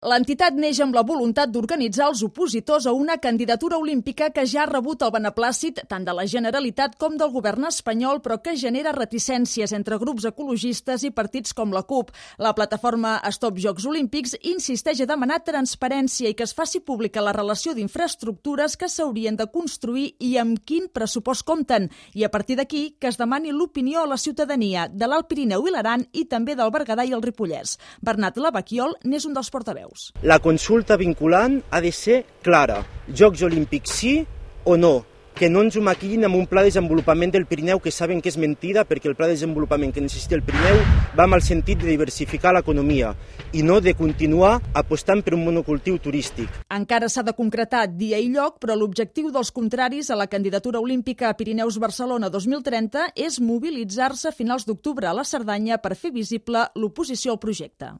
L'entitat neix amb la voluntat d'organitzar els opositors a una candidatura olímpica que ja ha rebut el beneplàcit tant de la Generalitat com del govern espanyol, però que genera reticències entre grups ecologistes i partits com la CUP. La plataforma Stop Jocs Olímpics insisteix a demanar transparència i que es faci pública la relació d'infraestructures que s'haurien de construir i amb quin pressupost compten. I a partir d'aquí, que es demani l'opinió a la ciutadania de l'Alt Pirineu i l'Aran i també del Berguedà i el Ripollès. Bernat Lavaquiol n'és un dels portaveus veus. La consulta vinculant ha de ser clara. Jocs Olímpics sí o no que no ens ho maquillin amb un pla de desenvolupament del Pirineu que saben que és mentida perquè el pla de desenvolupament que necessita el Pirineu va amb el sentit de diversificar l'economia i no de continuar apostant per un monocultiu turístic. Encara s'ha de concretar dia i lloc, però l'objectiu dels contraris a la candidatura olímpica a Pirineus Barcelona 2030 és mobilitzar-se a finals d'octubre a la Cerdanya per fer visible l'oposició al projecte.